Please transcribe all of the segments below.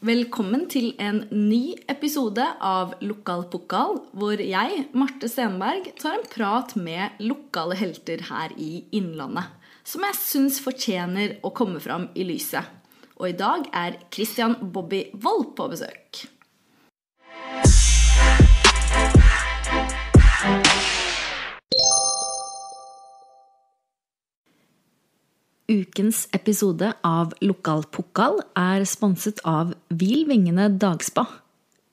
Velkommen til en ny episode av Lokal pokal, hvor jeg, Marte Stenberg, tar en prat med lokale helter her i Innlandet. Som jeg syns fortjener å komme fram i lyset. Og i dag er Christian Bobby Wold på besøk. Ukens episode av Lokal pokal er sponset av Hvil vingene dagspa.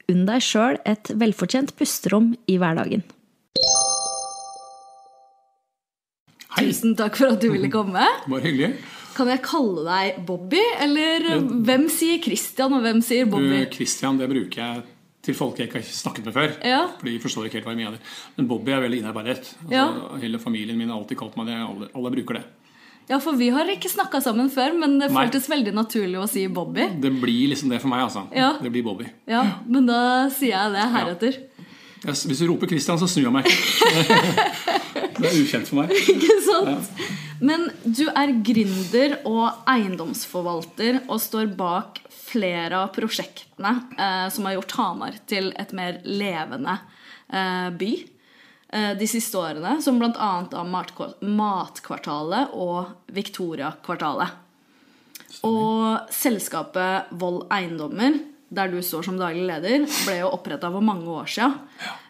Unn deg sjøl et velfortjent pusterom i hverdagen. Hei, Tusen takk for at du ville komme. bare hyggelig. Kan jeg kalle deg Bobby, eller hvem sier Christian, og hvem sier Bobby? Du, Christian, det bruker jeg til folk jeg ikke har snakket med før. Ja. For de forstår ikke helt hva jeg mener. Men Bobby er veldig innarbeidet. Altså, Ja. Hele familien min har alltid kalt meg det. Alle, alle bruker det. Ja, for vi har ikke snakka sammen før, men det Nei. føltes veldig naturlig å si Bobby. Det blir liksom det for meg, altså. Ja. Det blir Bobby. Ja, Men da sier jeg det heretter. Ja. hvis du roper Christian, så snur jeg meg det er ukjent for meg. Ikke sant? Men du er gründer og eiendomsforvalter og står bak flere av prosjektene eh, som har gjort Hamar til et mer levende eh, by de siste årene. Som bl.a. av Matkvartalet og Victoria-kvartalet. Og selskapet Vold Eiendommer, der du står som daglig leder, ble jo oppretta for mange år sia.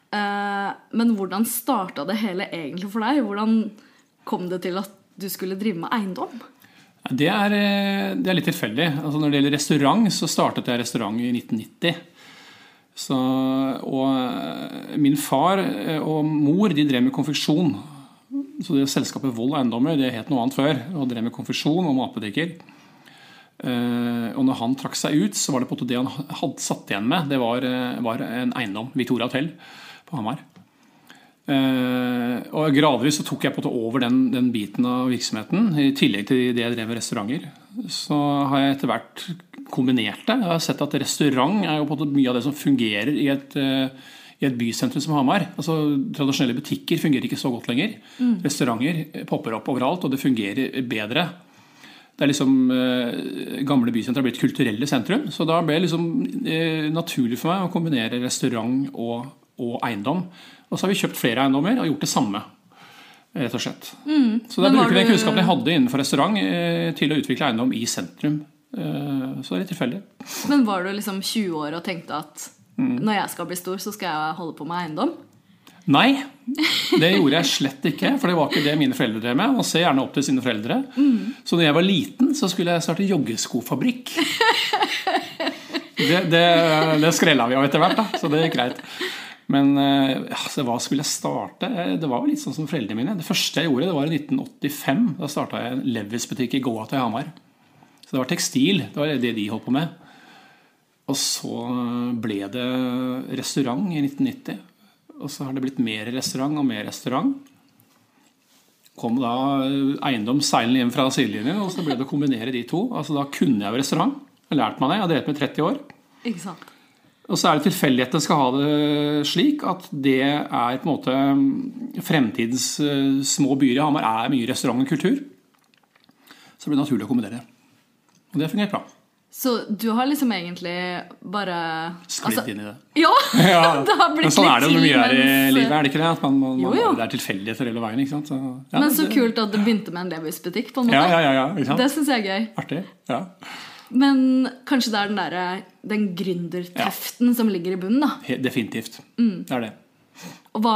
Men hvordan starta det hele egentlig for deg? Hvordan kom det til at du skulle drive med eiendom? Det er, eh, det er litt tilfeldig. Altså, når det gjelder restaurant, så startet jeg restaurant i 1990. Så, og eh, min far eh, og mor de drev med konfeksjon. Så det selskapet Vold Eiendommer det het noe annet før. og drev med konfeksjon og matbutikker. Eh, og når han trakk seg ut, så var det på en måte det han hadde satt igjen med, det var, var en eiendom. Victoria Hotel på Hamar. Og gradvis så tok jeg på måte over den, den biten av virksomheten. I tillegg til det jeg drev med restauranter. Så har jeg etter hvert kombinert det. Jeg har sett at restaurant er jo på mye av det som fungerer i et, eh, i et bysentrum som Hamar. Altså, tradisjonelle butikker fungerer ikke så godt lenger. Restauranter popper opp overalt, og det fungerer bedre. Det er liksom eh, Gamle bysentre har blitt kulturelle sentrum. Så da ble det liksom eh, naturlig for meg å kombinere restaurant og, og eiendom. Og så har vi kjøpt flere eiendommer og gjort det samme. Rett og slett. Så da Mm. Men var bruker vi den kunnskapen jeg hadde innenfor restaurant eh, til å utvikle eiendom i sentrum. Eh, så det er litt tilfeldig. Men var du liksom 20 år og tenkte at Mm. når jeg skal bli stor, så skal jeg holde på med eiendom? Nei, det gjorde jeg slett ikke. For det var ikke det mine foreldre drev med. Man ser gjerne opp til sine foreldre. Så når jeg var liten, så skulle jeg starte joggeskofabrikk. Det, det, det skrella vi av etter hvert, da. Så det gikk greit. Men eh, altså, hva skulle jeg starte? Eh, Det var jo litt sånn som foreldrene mine. Det første jeg gjorde, det var i 1985. Da starta jeg en Levis-butikk i Gågata i Hamar. Så det var tekstil. Det var det de holdt på med. Og så ble det restaurant i 1990. Og så har det blitt mer restaurant og mer restaurant. Kom da eiendom seilende inn fra sidelinjen, og så ble det å kombinere de to. Altså Da kunne jeg jo restaurant. Jeg har lært meg det. Jeg har drevet med 30 år. Ikke sant? Og så er det tilfeldighetene skal ha det slik at det er på en måte fremtidens eh, små byer i Hamar er mye restaurant og kultur. Så det blir naturlig å kombinere. Og det har fungert bra. Så du har liksom egentlig bare Sklidd altså- inn i det. Ja! Ja, det har blitt men sånn er det jo mye her i livet, er det ikke det? At man, man, Jo, jo. Det er tilfeldigheter hele veien. ikke sant? Så, ja, Men så det- kult at det begynte med en Levis-butikk. på en måte. Ja, ja, ja, ja, ikke sant? Det syns jeg er gøy. Artig. Ja. Men kanskje det er den, der, den gründerteften som ligger i bunnen. da. Definitivt. Mm. Det er det. Og hva,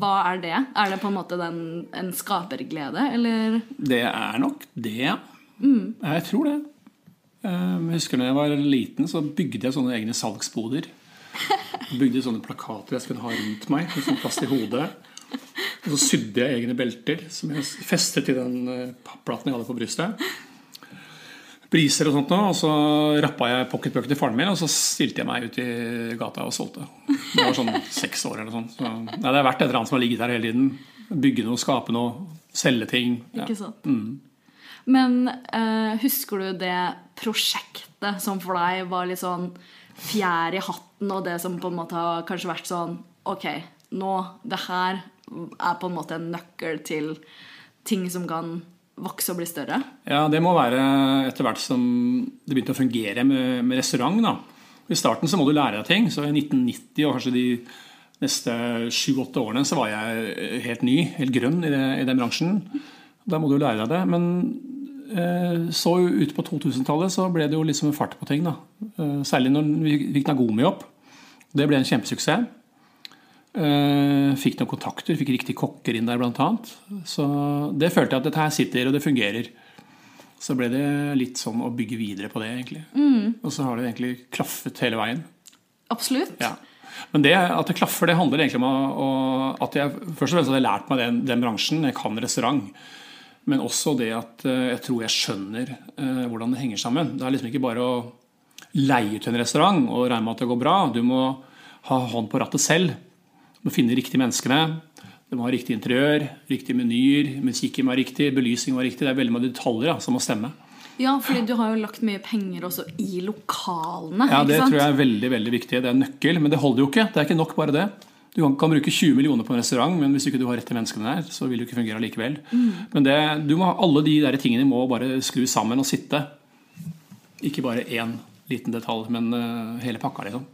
hva er det? Er det på en måte den, en skaperglede, eller? Det er nok det, ja. Mm. Jeg tror det. Eh, Jeg husker da jeg var liten, så bygde jeg sånne egne salgsboder. Bygde sånne plakater jeg skulle ha rundt meg, med sånn plass til hodet. Og så sydde jeg egne belter som jeg festet til den eh, papplaten jeg hadde på brystet. Briser og sånt og så rappa jeg pocketbøker til faren min, og så stilte jeg meg ut i gata og solgte. Det var sånn seks år eller sånt. Så, nei, det har vært et eller annet som har ligget der hele tiden. Bygge noe, skape noe, selge ting. Ja. Ikke sant? Men uh, husker du det prosjektet som for deg var litt sånn fjær i hatten, og det som på en måte har kanskje vært sånn Ok, nå Det her er på en måte en nøkkel til ting som kan vokse og bli større? Ja, det må være etter hvert som det begynte å fungere med, med restaurant. da. I starten så må du lære deg ting. Så i 1990 og kanskje de neste sju-åtte årene så var jeg helt ny, helt grønn i, det, i den bransjen. Da må du lære deg det. Men eh, så ute på 2000-tallet så ble det jo liksom fart på ting. da. Eh, særlig når vi fikk Nagomi opp. Det ble en kjempesuksess. Eh, fikk noen kontakter, fikk riktige kokker inn der bl.a. Så det følte jeg at dette her sitter, og det fungerer. Så ble det litt sånn å bygge videre på det, egentlig. Og så har det egentlig klaffet hele veien. Absolutt. Ja. Men det at det klaffer, det handler egentlig om at jeg først og fremst hadde lært meg den, den bransjen. Jeg kan restaurant. Men også det at eh, jeg tror jeg skjønner eh, hvordan det henger sammen. Det er liksom ikke bare å leie ut en restaurant og regne med at det går bra. Du må ha hånd på rattet selv. Du må finne de riktige menneskene. Du må ha riktig interiør, riktige menyer, musikken var riktig, belysningen var riktig. Det er veldig mange detaljer da, som må stemme. Ja, fordi du har jo lagt mye penger også i lokalene. Ja, Det tror jeg er veldig veldig viktig. Det er en nøkkel. Men det holder jo ikke. Det er ikke nok bare det. Du kan, kan bruke 20 millioner på en restaurant, men hvis ikke du har rette menneskene der, så vil det ikke fungere likevel. Men det, du må ha, alle de der tingene må bare skru sammen og sitte. Ikke bare én liten detalj, men eh, hele pakka, liksom.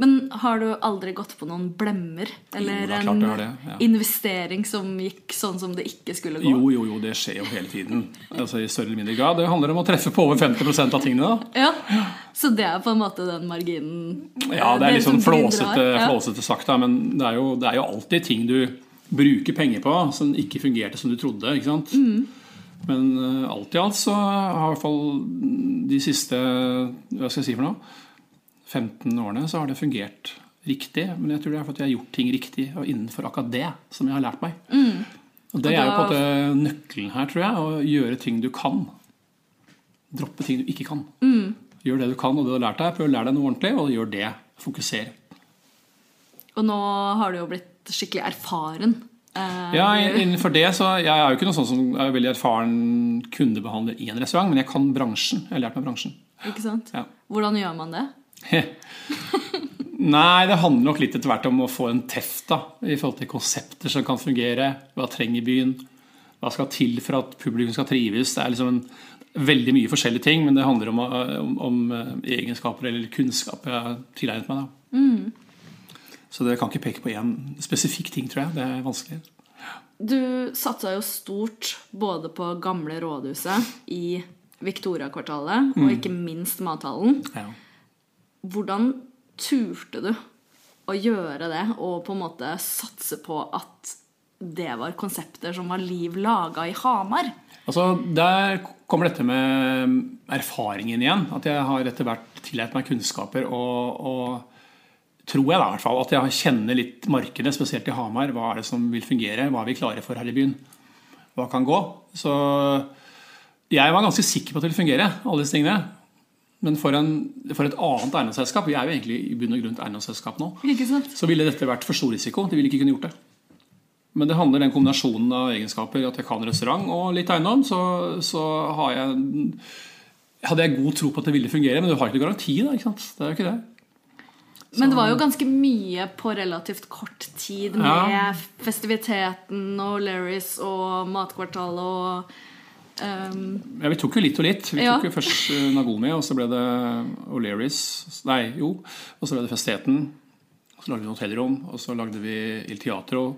Men har du aldri gått på noen blemmer? Eller er klart en det det, ja. investering som gikk sånn som det ikke skulle gå? Jo, jo, jo, det skjer jo hele tiden. Altså I større eller mindre grad. Det handler om å treffe på over 50% av tingene. da. Ja, Så det er på en måte den marginen Ja, det er litt sånn flåsete. Flåsete sagt, da, men det er, jo, det er jo alltid ting du bruker penger på som ikke fungerte som du trodde. ikke sant? Mm. Men uh, alt i alt så har i hvert fall de siste hva skal jeg si for noe, 15 årene så har det fungert riktig. Men jeg tror det er fordi jeg har gjort ting riktig og innenfor akkurat det som jeg har lært meg. Og det Mm. Er jo på en måte nøkkelen her, tror jeg. Å gjøre ting du kan. Droppe ting du ikke kan. Mm. Gjør det du kan og det du har lært deg. Prøv å lære deg noe ordentlig, og gjør det. Fokuser. Og nå har du jo blitt skikkelig erfaren. Eh, Ja, innenfor det så Jeg er jo ikke noen sånn som er veldig erfaren kundebehandler i en restaurant, men jeg kan bransjen. Jeg har lært meg bransjen. Ikke sant? Ja. Hvordan gjør man det? Nei, det handler nok litt etter hvert om å få en teft da, i forhold til konsepter som kan fungere. Hva trenger byen? Hva skal til for at publikum skal trives? Det er liksom en, veldig mye forskjellige ting, men det handler om, om, om eh, egenskaper eller kunnskap jeg har tilegnet meg. Da. Så det kan ikke peke på én spesifikk ting, tror jeg. Det er vanskelig. Du satsa jo stort både på gamle rådhuset i Victoria-kvartalet Mm. og ikke minst mathallen. Ja. Hvordan turte du å gjøre det og på en måte satse på at det var konsepter som var liv laga i Hamar? Altså, Der kommer dette med erfaringen igjen. At jeg har etter hvert tillært meg kunnskaper og, og tror jeg da i hvert fall, at jeg kjenner litt markedet, spesielt i Hamar. Hva er det som vil fungere? Hva er vi klare for her i byen? Hva kan gå? Så jeg var ganske sikker på at det ville fungere, alle disse tingene. Men for, en, for et annet eiendomsselskap, vi er jo egentlig i bunn og grunn et eiendomsselskap nå, så ville dette vært for stor risiko. De ville ikke kunne gjort det. Men det handler den kombinasjonen av egenskaper, at jeg kan restaurant og litt eiendom, så, så har jeg, hadde jeg god tro på at det ville fungere. Men du har ikke garanti, da. ikke sant? Det er jo ikke det. Men det var jo ganske mye på relativt kort tid med Ja. festiviteten og Larrys og Matkvartalet og ehm, Ja, vi tok jo litt og litt. Vi Ja. tok jo først eh, Nagomi, og så ble det O'Learys. Nei, jo. Og så ble det Festeten. Og så lagde vi hotellrom, og så lagde vi Il Teatro.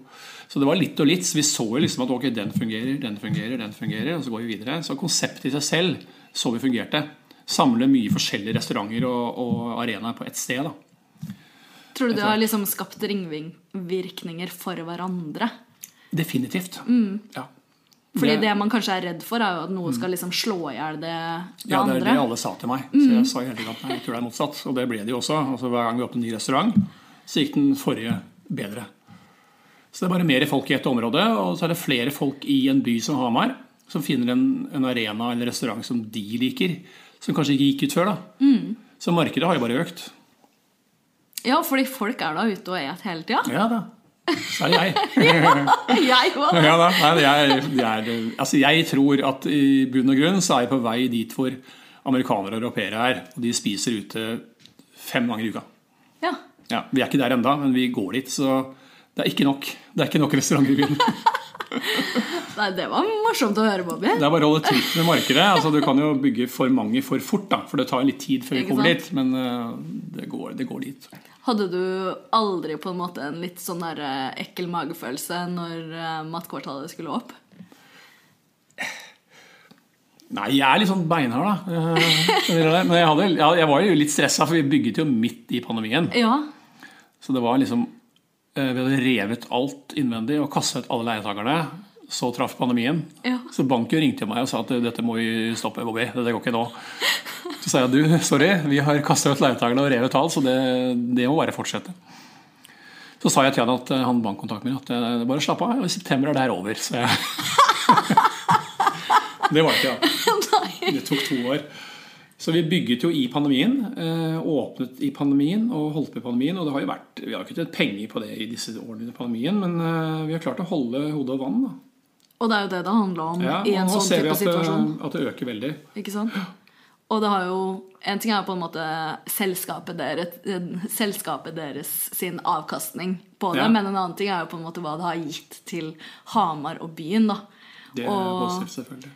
Så det var litt og litt. Så vi så jo liksom at ok, den fungerer, den fungerer, den fungerer, og så går vi videre. Så konseptet i seg selv så vi fungerte. Samle mye forskjellige restauranter og, og arenaer på ett sted. da. Tror du det har liksom skapt ringvirkninger for hverandre? Definitivt. Ja. Fordi Det- det man kanskje er redd for, er jo at noe skal liksom slå i hjel det, det Ja, det er andre. det alle sa til meg. Så jeg sa hele tiden at nei, jeg tror det er motsatt. Og det ble det jo også. Altså, hver gang vi åpnet en ny restaurant, så gikk den forrige bedre. Så det er bare mer folk i et område, og så er det flere folk i en by som Hamar som finner en, en arena eller restaurant som de liker, som kanskje ikke gikk ut før. da. Så markedet har jo bare økt. Ja, fordi folk er da ute og et hele tida. Ja da. Så er det jeg. Jeg òg. Ja, da. Altså jeg tror at i bunn og grunn så er jeg på vei dit hvor amerikanere og europeere er. Og de spiser ute fem ganger i uka. Ja. Ja, Vi er ikke der enda, men vi går dit. Så det er ikke nok Det er ikke nok restauranter i byen. Nei, det var morsomt å høre, Bobby. Det er bare å holde tritt med markedet. Altså, du kan jo bygge for mange for fort, da, for det tar litt tid før vi kommer dit. Men uh, det, går, det går dit. Hadde du aldri på en måte en litt sånn der eh, ekkel magefølelse når mattkvartalet matkvartalet skulle opp? Nei, jeg er litt sånn beinhard, da. Eh, Men jeg, hadde, jeg var jo litt stressa, for vi bygget jo midt i pandemien. Ja. Så det var liksom eh, Vi hadde revet alt innvendig og kastet alle leietakerne. Så traff pandemien. Ja. Så banken ringte meg og sa at dette må vi stoppe, Bobby. Dette går ikke nå. Så sa jeg du, sorry, vi har kastet ut leietakerne og revet alt, så det, det må bare fortsette. Så sa jeg til han at eh, han bankkontakten min at eh, bare slapp av, i september er det her over. Så jeg Det var det ikke, da. Det tok to år. Så vi bygget jo i pandemien, eh, åpnet i pandemien og holdt på i pandemien. Og det har jo vært, vi har jo ikke tjent penger på det i disse årene i pandemien, men vi har klart å holde hodet og vann. Da. Og det er jo det det handler om Ja, i og en nå sånn ser vi type at det, situasjon. at det øker veldig. Ikke sant? Og det har jo En ting er på en måte selskapet deres, selskapet deres sin avkastning på det, Ja. men en annen ting er jo på en måte hva det har gitt til Hamar og byen. da. Det er positivt, selvfølgelig.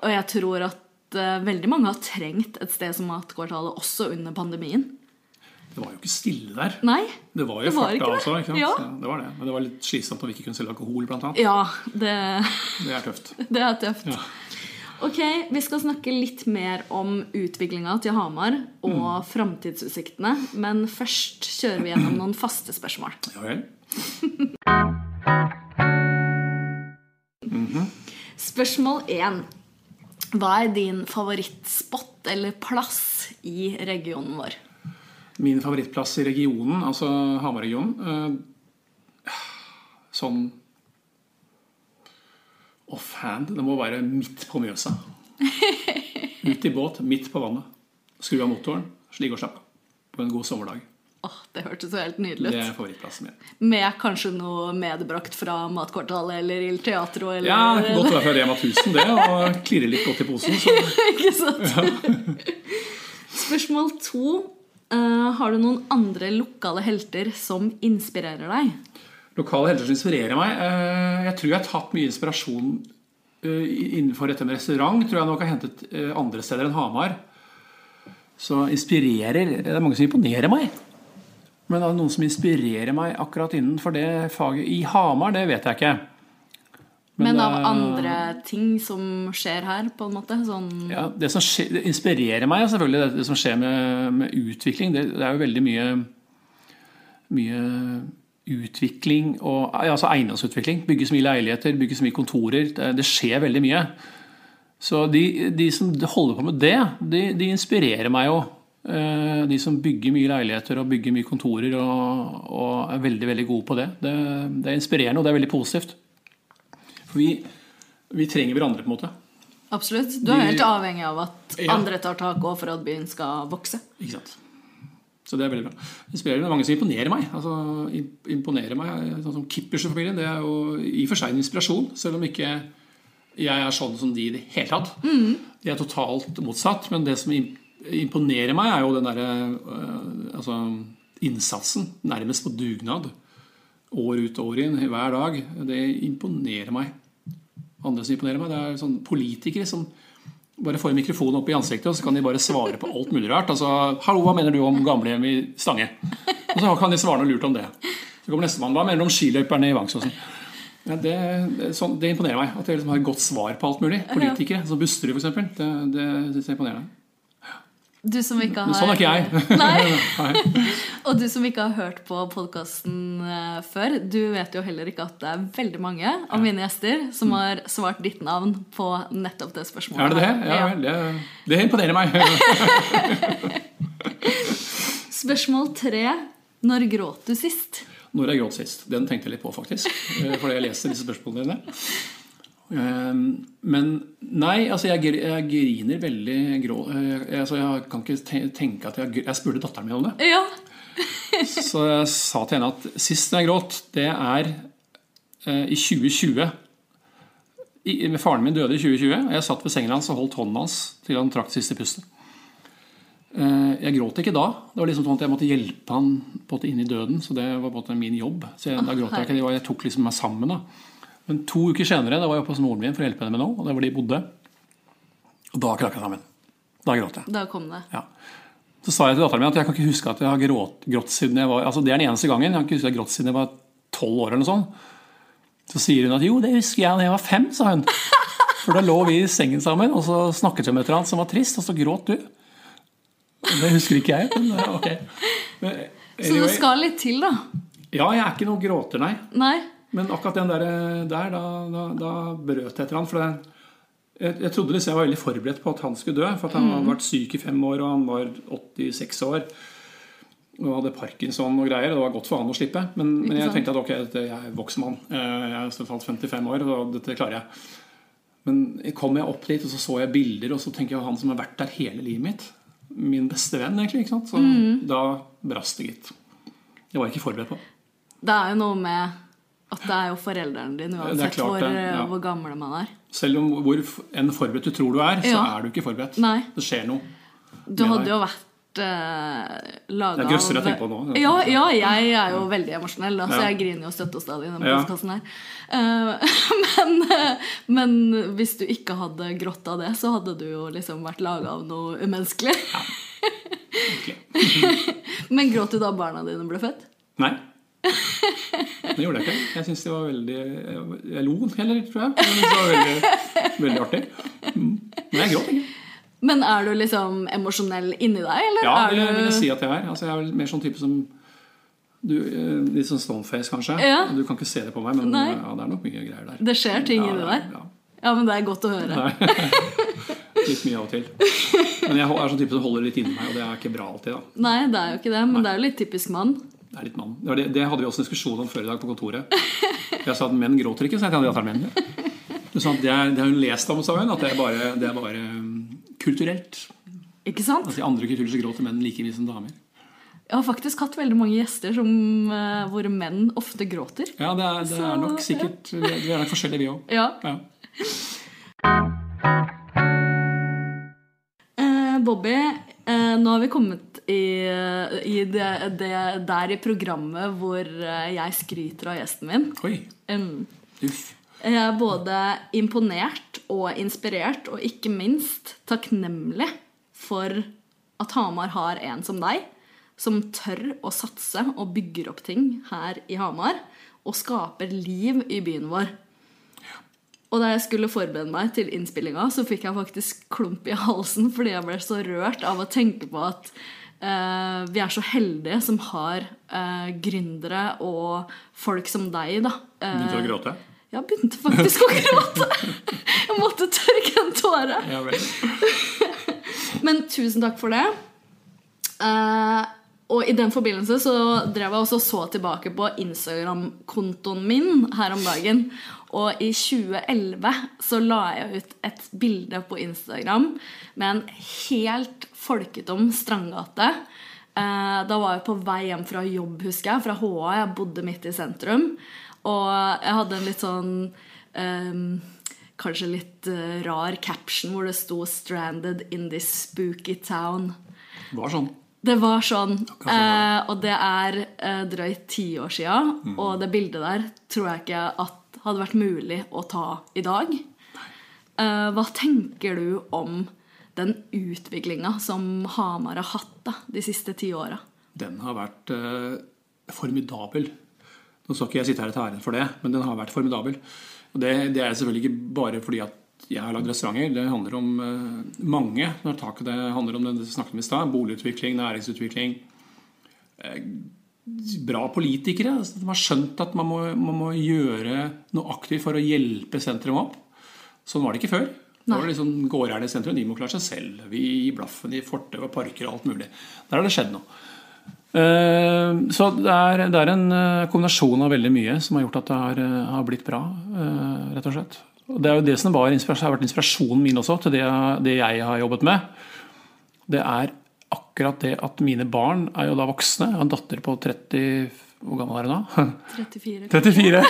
Og jeg tror at uh, veldig mange har trengt et sted som Matkvartalet også under pandemien. Det var jo ikke stille der. Nei? Det var jo Det var farta det. også. Ikke sant? Ja. Det var det. Men det var litt slitsomt når vi ikke kunne selge alkohol, blant annet. Ja, det, Det er tøft. det er tøft. Ja. Ok, Vi skal snakke litt mer om utviklinga til Hamar og Mm. framtidsutsiktene. Men først kjører vi gjennom noen faste spørsmål. Ja vel. Spørsmål 1. Hva er din favorittspot eller plass i regionen vår? Min favorittplass i regionen, altså Hamar-regionen eh, fan, Det må være midt på Mjøsa. Ut i båt, midt på vannet. Skru av motoren, slik og slapp av. På en god sommerdag. Åh, Det hørtes så helt nydelig ut. Det er favorittplassen min. Med kanskje noe medbrakt fra Matkvartalet eller Il Teatro eller Ja, det kan godt være fra Rema 1000, det, og klirre litt godt i posen. Så Ikke sant? Spørsmål to. Uh, har du noen andre lokale helter som inspirerer deg? Lokale helter som inspirerer meg. eh, Jeg tror jeg har tatt mye inspirasjon eh, innenfor dette med restaurant. Tror jeg nok har hentet eh, andre steder enn Hamar. Så inspirerer Det er mange som imponerer meg. Men er det noen som inspirerer meg akkurat innenfor det faget i Hamar, det vet jeg ikke. Men, av eh, andre ting som skjer her, på en måte? Sånn Ja, det som skjer, det inspirerer meg, er selvfølgelig det, det som skjer med, med utvikling. Det, det er jo veldig mye, mye utvikling og altså eiendomsutvikling. Bygges mye leiligheter, bygge så mye kontorer. Det, det skjer veldig mye. Så de, de som holder på med det, de, de inspirerer meg jo. Eh, De som bygger mye leiligheter og bygger mye kontorer og, og er veldig veldig gode på det. det. Det er inspirerende, og det er veldig positivt. For vi, vi trenger hverandre, på en måte. Absolutt. Du er helt avhengig av at andre tar tak òg for at byen skal vokse. Ikke sant? Så det er veldig bra. Inspirerende. Det er mange som imponerer meg. Altså, imponerer meg, sånn som Kippersen-familien. Det er jo i og for seg en inspirasjon, selv om ikke jeg er sånn som de i det hele tatt. De er totalt motsatt. Men det som imponerer meg, er jo den derre øh, altså, innsatsen. Nærmest på dugnad. År ut og år inn, hver dag. Det imponerer meg. Andre som imponerer meg, det er sånn politikere som bare får en mikrofon opp i ansiktet, og så kan de bare svare på alt mulig rart. Altså, 'Hallo, hva mener du om gamlehjem i Stange?' Og så kan de svare noe lurt om det. Så kommer nestemann. 'Hva mener du om skiløperne i Vangsåsen?' Ja, det, det, sånn, det imponerer meg. At de liksom har et godt svar på alt mulig. Politikere, som Busterud f.eks. Det, det synes jeg er imponerende. Du som ikke har sånn er ikke jeg. Nei. Og du som ikke har hørt på podkasten før, du vet jo heller ikke at det er veldig mange av mine gjester som har svart ditt navn på nettopp det spørsmålet. Er det det? Ja, ja. det, det imponerer meg. Spørsmål tre. Når gråt du sist? Når jeg gråt sist. Den tenkte jeg litt på, faktisk. eh, Fordi jeg leser disse spørsmålene dine. Eh, Men nei, altså jeg, jeg griner veldig grå... eh, jeg- Altså jeg kan ikke tenke at jeg Jeg spurte datteren min om det. Ja. Så jeg sa til henne at sist jeg gråt, det er eh, i 2020. I, faren min døde i 2020. og Jeg satt ved sengen hans og holdt hånden hans til han trakk siste pustet. Eh, Jeg gråt ikke da. Det var liksom sånn at Jeg måtte hjelpe han på en måte inn i døden. Så det var på en måte min jobb. Så jeg, da gråt jeg ikke. Jeg tok liksom meg sammen. da. Men to uker senere da var jeg oppe hos moren min for å hjelpe henne med noe. Og det var de bodde. Og da krakk jeg sammen. Da gråt jeg. Da kom det. Ja. Så sa jeg til datteren min at jeg kan ikke huske at jeg har grått, grått siden jeg var altså Det er den eneste gangen. Jeg kan ikke huske at jeg har grått siden jeg var tolv år. eller noe sånt. Så sier hun at jo, det husker jeg da jeg var fem, sa hun. For da lå vi i sengen sammen, og så snakket vi om et eller annet som var trist, og så gråt du. Det husker ikke jeg. men ok. Men, Så det skal litt til, da. Ja, jeg er ikke noen gråter, nei. Nei? Men akkurat den der, der da, da, da brøt jeg et eller annet. For det, jeg, jeg trodde liksom jeg var veldig forberedt på at han skulle dø. For at han hadde vært syk i fem år, og han var 86 år. Og hadde parkinson og greier. og Det var godt for han å slippe. Men, men jeg tenkte at ok, jeg er voksen mann. Eh, Jeg er tross 55 år, og dette klarer jeg. Men kom jeg opp dit, og så så jeg bilder, og så tenker jeg han som har vært der hele livet mitt. Min beste venn, egentlig. ikke sant? Så da brast det, gitt. Det var jeg ikke forberedt på. Det er jo noe med at det er jo foreldrene dine, uansett klart hvor, ja. hvor gamle man er. Selv om hvor en enn forberedt du tror du er, så Ja. er du ikke forberedt. Nei. Det skjer noe. Du hadde deg. jo vært uh, laga Det er grøsser jeg tenker på nå. Ja, ja, jeg er jo veldig emosjonell, da, så jeg griner jo støtt og stadig i denne Ja. her. Uh, men, eh, men hvis du ikke hadde grått av det, så hadde du jo liksom vært laga av noe umenneskelig. Men gråt du da barna dine ble født? Nei. Det gjorde jeg ikke. Jeg syns det var veldig Jeg lo heller, tror jeg. Men det var veldig, veldig artig. Mm. Men jeg gråt ikke. Men er du liksom emosjonell inni deg, eller Ja, er det vil jeg si at jeg er. Altså, jeg er vel mer sånn type som du, eh, Litt sånn stoneface, kanskje. Ja. Du kan ikke se det på meg, men ja, det er nok mye greier der. Det skjer ting Ja, inni deg? Ja. Ja, men det er godt å høre. Nei. Litt mye av og til. Men jeg er sånn type som holder litt inni meg, og det er ikke bra alltid. da Nei, det er jo ikke det, men det er jo litt typisk mann. Det er litt mann. Det, det, hadde vi også en diskusjon om før i dag på kontoret. Jeg sa at menn gråter ikke, sa jeg til datteren min. Du sa at det, er, det har hun lest om, sa hun, at det er bare, det er bare um, kulturelt. Ikke sant? At i andre kulturer så gråter menn like mye som damer. Jeg har faktisk hatt veldig mange gjester som, uh, hvor menn ofte gråter. Ja, det er, det Så, er nok sikkert Vi vi er nok forskjellige, vi òg. Ja. Ja. Uh, Bobby, uh, nå har vi kommet i, i det, det der i programmet hvor eh, jeg skryter av gjesten min. Oi. Um, Uff. jeg er både imponert og inspirert, og ikke minst takknemlig for at Hamar har en som deg, som tør å satse og bygger opp ting her i Hamar, og skaper liv i byen vår. Og da jeg skulle forberede meg til innspillinga, så fikk jeg faktisk klump i halsen fordi jeg ble så rørt av å tenke på at vi er så heldige som har eh, gründere og folk som deg, da. Eh, Begynte du å gråte? Ja, begynte faktisk å gråte. Jeg måtte tørke en tåre. Ja. Men tusen takk for det. Eh, og i den forbindelse så drev jeg også så tilbake på Instagram-kontoen min her om dagen. Og i 2011 så la jeg ut et bilde på Instagram med en helt folketom strandgate. Eh, da var jeg på vei hjem fra jobb, husker jeg, fra HA. Jeg bodde midt i sentrum. Og jeg hadde en litt sånn um, Kanskje litt eh, rar caption hvor det sto 'Stranded in this spooky town'. Det var sånn. Det var sånn. Kanskje Eh, og det er eh, drøyt ti år sia. Og det bildet der tror jeg ikke at hadde vært mulig å ta i dag. Eh, hva tenker du om den utviklinga som Hamar har hatt da, de siste ti åra? Den har vært eh, formidabel. Nå skal ikke jeg sitte her og ta æren for det, men den har vært formidabel. Og det, det er selvfølgelig ikke bare fordi at jeg har lagd restauranter. Det handler om eh, mange. Når taket det handler om det vi snakket om i stad. Boligutvikling, næringsutvikling. Eh, bra politikere altså, de har skjønt at man må, man må gjøre noe aktivt for å hjelpe sentrum opp. Sånn var det ikke før. Det var liksom Gårdeierne i sentrum de må klare seg selv. Vi gir blaffen i fortau og parker og alt mulig. Der har det skjedd noe. Eh, Så det er, det er en eh, kombinasjon av veldig mye som har gjort at det har, eh, har blitt bra, rett og slett. Og Det er jo det som har vært inspirasjonen min også til det, det jeg har jobbet med. Det er akkurat det at mine barn er jo da voksne. Jeg har en datter på 30 Hvor gammel er hun da? 34. 34.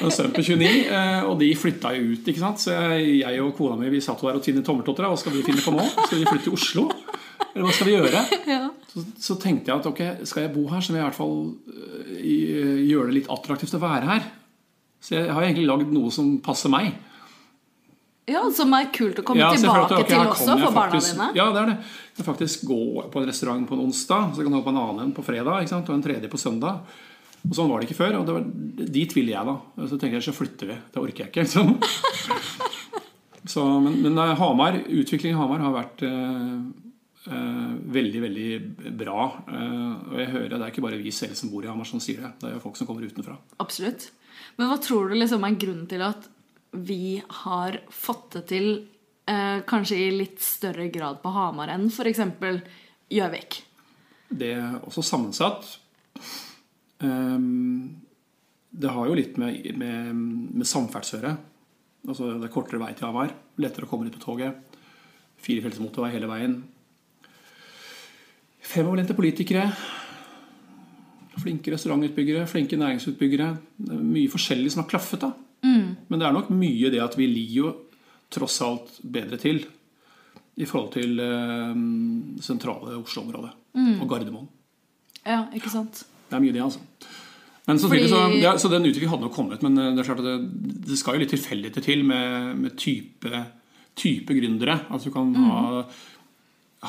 Og sønn på 29. eh, Og de flytta jo ut. ikke sant? Så jeg, og kona mi vi satt der og tvinnet tommeltotter. Hva skal vi finne på nå? Skal vi flytte til Oslo? Eller hva skal vi gjøre? Ja. Så, så tenkte jeg at ok, skal jeg bo her, så må jeg i hvert fall øh, gjøre det litt attraktivt å være her. Så jeg har egentlig lagd noe som passer meg. Ja, Som er kult å komme Ja, tilbake til, okay, til også for barna faktisk- dine. Ja, det er det. Jeg faktisk gå på en restaurant på en onsdag, så kan du ha på en annen en på fredag ikke sant? og en tredje på søndag. Og Sånn var det ikke før. og det var, Dit ville jeg, da. Så tenker jeg så flytter vi. Det orker jeg ikke. Liksom. Så, men, men eh, Hamar, utviklingen i Hamar har vært eh, eh, veldig, veldig bra. Eh, og jeg hører Det er ikke bare vi selv som bor i Hamar som sier det. Det er jo folk som kommer utenfra. Absolutt. Men hva tror du liksom er grunnen til at vi har fått det til eh, kanskje i litt større grad på Hamar enn f.eks. Gjøvik? Det er også sammensatt. Um, det har jo litt med, med, med samferdsel å gjøre. Altså, det er kortere vei til Hamar. Lettere å komme dit på toget. Firefelts motorvei hele veien. Fremoverlente politikere. Flinke restaurantutbyggere, flinke næringsutbyggere. Er mye forskjellig som har klaffet. da. Men det er nok mye det at vi ligger jo tross alt bedre til i forhold til eh, sentrale Oslo-området og Gardermoen. Ja, ikke sant? Det er mye det, altså. Men så, Fordi- så, ja, så den utviklingen hadde nok kommet, men eh, det er det, det skal jo litt tilfeldigheter til med, med type, type gründere. Altså du kan ha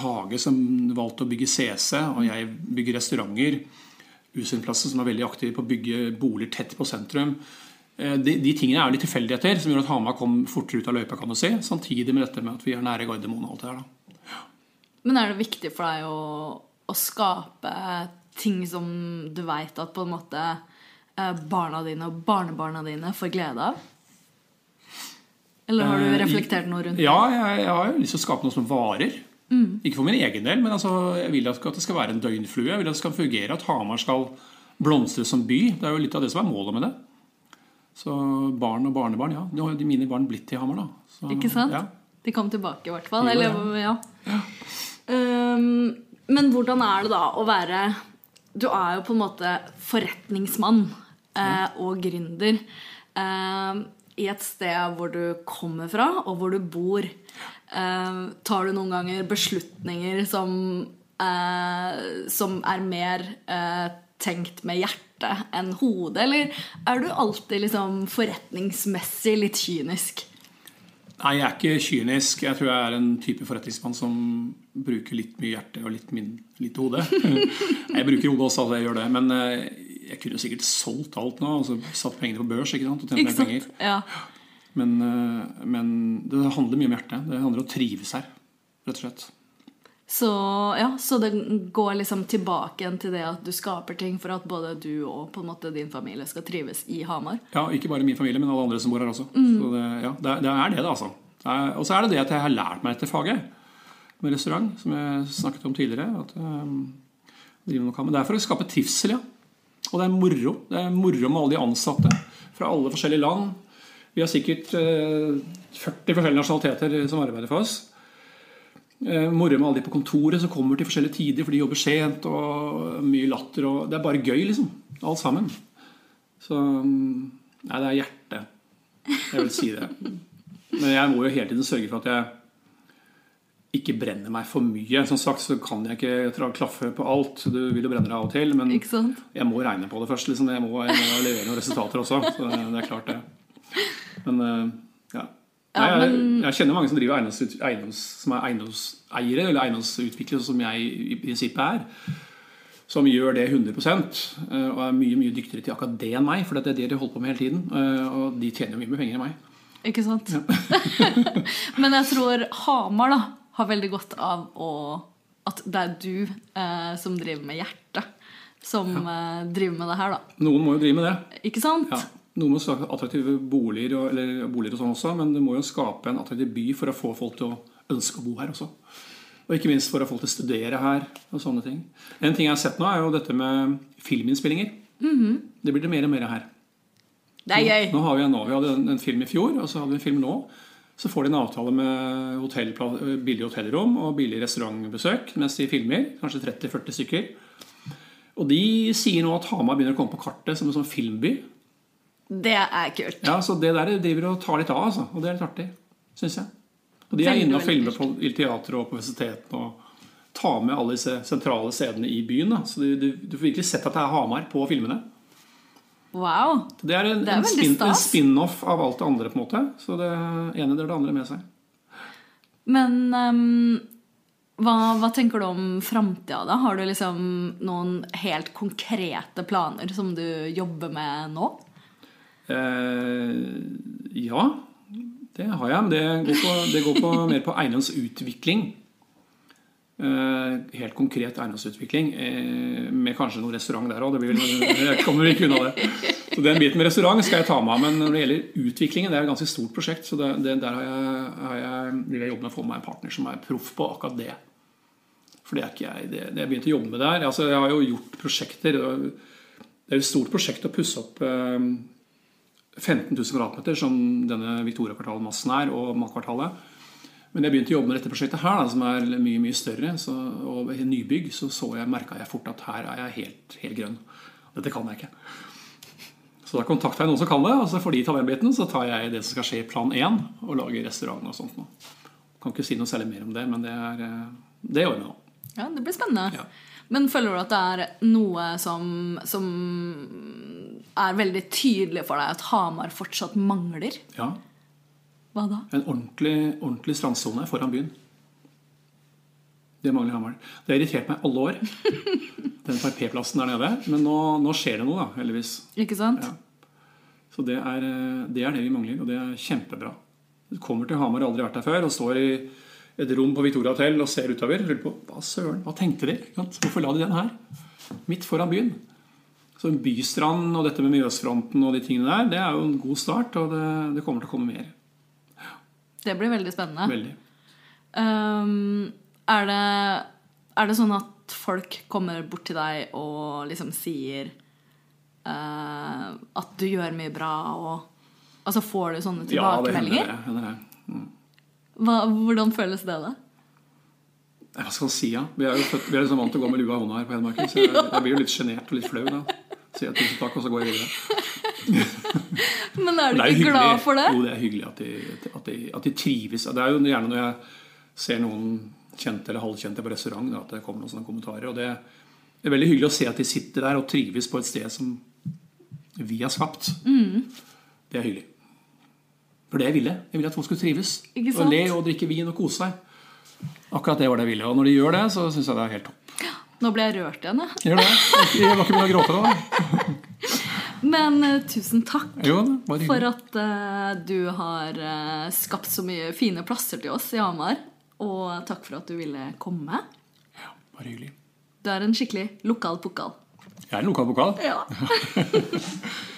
Hage som valgte å bygge CC, og jeg bygger restauranter. Usinplassen som er veldig aktiv på å bygge boliger tett på sentrum. Eh, De, de tingene er litt tilfeldigheter som gjør at Hamar kom fortere ut av løypa, kan du si. Samtidig med dette med at vi er nære Gardermoen og alt det der. da. Men er det viktig for deg å, å skape ting som du veit at på en måte eh, barna dine og barnebarna dine får glede av? Eller har du Eh, reflektert noe rundt det? Ja, jeg, jeg har jo lyst til å skape noe som varer. Ikke for min egen del, men altså, jeg vil at at det skal være en døgnflue. Jeg vil at det skal fungere, at Hamar skal blomstre som by. Det er jo litt av det som er målet med det. Så barn og barnebarn, ja. Nå har jo mine barn blitt til Hamar, da. Så, Ikke sant? Ja. De kom tilbake, i hvert fall. Jo, Eller, ja. Um, men hvordan er det da å være Du er jo på en måte forretningsmann eh, og gründer eh, i et sted hvor du kommer fra, og hvor du bor. Eh, tar du noen ganger beslutninger som, eh, som er mer eh, tenkt med hjertet enn hodet, eller er du alltid liksom forretningsmessig litt kynisk? Nei, jeg er ikke kynisk. Jeg tror jeg er en type forretningsmann som bruker litt mye hjerte og litt, min, litt hode. jeg bruker hodet også, altså jeg gjør det. Men eh, jeg kunne sikkert solgt alt nå. Altså satt pengene på børs ikke sant? og tjent mer penger. Ja. Men, eh, men det handler mye om hjertet. Det handler om å trives her, rett og slett. Så, ja, så det går liksom tilbake igjen til det at du skaper ting for at både du og på en måte din familie skal trives i Hamar. Ja, Ikke bare min familie, men alle andre som bor her også. Så det, ja, det, er- det er det, det, altså. Det er- Og så er det det at jeg har lært meg dette faget med restaurant, som jeg snakket om tidligere. At jeg driver noe med. Det er for å skape trivsel, ja. Og det er moro. Det er moro med alle de ansatte fra alle forskjellige land. Vi har sikkert eh, 40 forskjellige nasjonaliteter som arbeider for oss. Eh, Moro med alle de på kontoret som kommer til forskjellige tider, for de jobber sent. og Mye latter. og Det er bare gøy, liksom. Alt sammen. Så mm, Nei, det er hjertet. Jeg vil si det. Men jeg må jo hele tiden sørge for at jeg ikke brenner meg for mye. Som sagt så kan jeg ikke klaffe på alt. Du vil jo brenne deg av og til. Men jeg må regne på det først. Liksom. Jeg, må, jeg må levere noen resultater også. Så det, det er klart, det. Men eh, ja. Nei, jeg, jeg kjenner mange som driver eiendoms, eiendoms, som er eiendomseiere eller eiendomsutviklere, som jeg i prinsippet er. Som gjør det 100 eh, og er mye mye dyktigere til akkurat det enn meg. For det er det de holder på med hele tiden. eh, Og de tjener jo mye mer penger enn meg. Ikke sant? Men jeg tror Hamar da har veldig godt av å, at det er du eh, som driver med hjertet, som eh, driver med det her, da. Noen må jo drive med det. Ikke sant? Ja. Noen må skape attraktive boliger og, eller boliger og sånn også, men det må jo skape en attraktiv by for å få folk til å ønske å bo her også. Og ikke minst for å få folk til å studere her og sånne ting. En ting jeg har sett nå, er jo dette med filminnspillinger. Det blir det mer og mer her. Det er gøy. Nå har Vi nå, vi hadde en, en film i fjor, og så hadde vi en film nå. Så får de en avtale med hotell, billig hotellrom og billig restaurantbesøk mens de filmer. Kanskje 30-40 stykker. Og de sier nå at Hamar begynner å komme på kartet som en sånn filmby. Det er kult. Ja, Så det der driver og tar litt av, altså. Og det er litt artig, syns jeg. Og de er inne og filmer på, i teatret og på universitetene og tar med alle disse sentrale stedene i byen. Da. Så du, du, du får virkelig sett at det er Hamar på filmene. Wow. Det er en, en, spin-off spin av alt det andre, på en måte. Så det ene drar det andre med seg. Men um, hva, hva tenker du om framtida, da? Har du liksom noen helt konkrete planer som du jobber med nå? Eh, ja, det har jeg. Men det går på, det går på mer på eiendomsutvikling. Eh, helt konkret eiendomsutvikling. Eh, med kanskje noen restaurant der òg. Jeg kommer ikke unna det. Så den biten med restaurant skal jeg ta meg. Men når det gjelder utviklingen, det er et ganske stort prosjekt. Så det, det, der har jeg, har jeg, vil jeg jobbe med å få meg en partner som er proff på akkurat det. For det er ikke jeg. Det, det jeg begynte å jobbe med der altså Jeg har jo gjort prosjekter. Det er et stort prosjekt å pusse opp 15 000 kvadratmeter, som denne Victoria-kvartalmassen er, og Mack-kvartalet. Men jeg begynte å jobbe med dette prosjektet her, da, som er mye mye større, så, og nybygg, så, så jeg, merka jeg fort at her er jeg helt, helt grønn. Dette kan jeg ikke. Så da kontakta jeg noen som kan det, og så får de ta den biten. Så tar jeg det som skal skje i plan 1, og lager restaurant og sånt. Nå. Kan ikke si noe særlig mer om det, men det, er, eh, det gjør vi nå. Ja, det blir spennende. Ja. Men føler du at det er noe som, som er veldig tydelig for deg at Hamar fortsatt mangler? Ja, Hva da? En ordentlig, ordentlig strandsone foran byen. Det mangler Hamar. Det har irritert meg alle år. Den parkeringsplassen der nede. Men nå, nå skjer det noe, da, heldigvis. Ikke sant? Ja. Så det er, det er det vi mangler, og det er kjempebra. Du kommer til Hamar, aldri vært der før, og står i et rom på Victoria Hotel og ser utover. Lurer på hva søren, hva tenkte de? Hvorfor la de den her? Midt foran byen. Så en bystrand og dette med Mjøsfronten og de tingene der, det er jo en god start, og det, det kommer til å komme mer. Det blir veldig spennende. Veldig. Um, er, det, er det sånn at folk kommer bort til deg og liksom sier uh, at du gjør mye bra, og Altså får du sånne Ja, det hender tilbakemeldinger? det. Hender det. Mm. Hva, hvordan føles det, da? Hva skal man si, ja? Vi er jo født, vi er liksom vant til å gå med lua i hånda her på Hedmarken, så jeg, jeg blir jo litt sjenert og litt flau da. Sier jeg tusen takk, og så går jeg videre. Men er du er ikke glad for det? Jo, det er hyggelig at de, at de, at de trives. Det er jo gjerne når jeg ser noen kjente eller halvkjente på restaurant, da, at det kommer noen sånne kommentarer. Og det er veldig hyggelig å se at de sitter der og trives på et sted som vi har skapt. Mm. Det er hyggelig. For det jeg ville. Jeg ville at folk skulle trives. Ikke Og sant? le og drikke vin og kose seg. Akkurat det var det jeg ville. Og når de gjør det, så syns jeg det er helt topp. Nå ble jeg rørt igjen, jeg. Gjør det? Jeg var ikke begynt å gråte da. Men uh, tusen takk Jo, for at uh, du har uh, skapt så mye fine plasser til oss i Hamar. Og takk for at du ville komme. Ja, bare hyggelig. Du er en skikkelig lokal pokal. Jeg er en lokal pokal. Ja.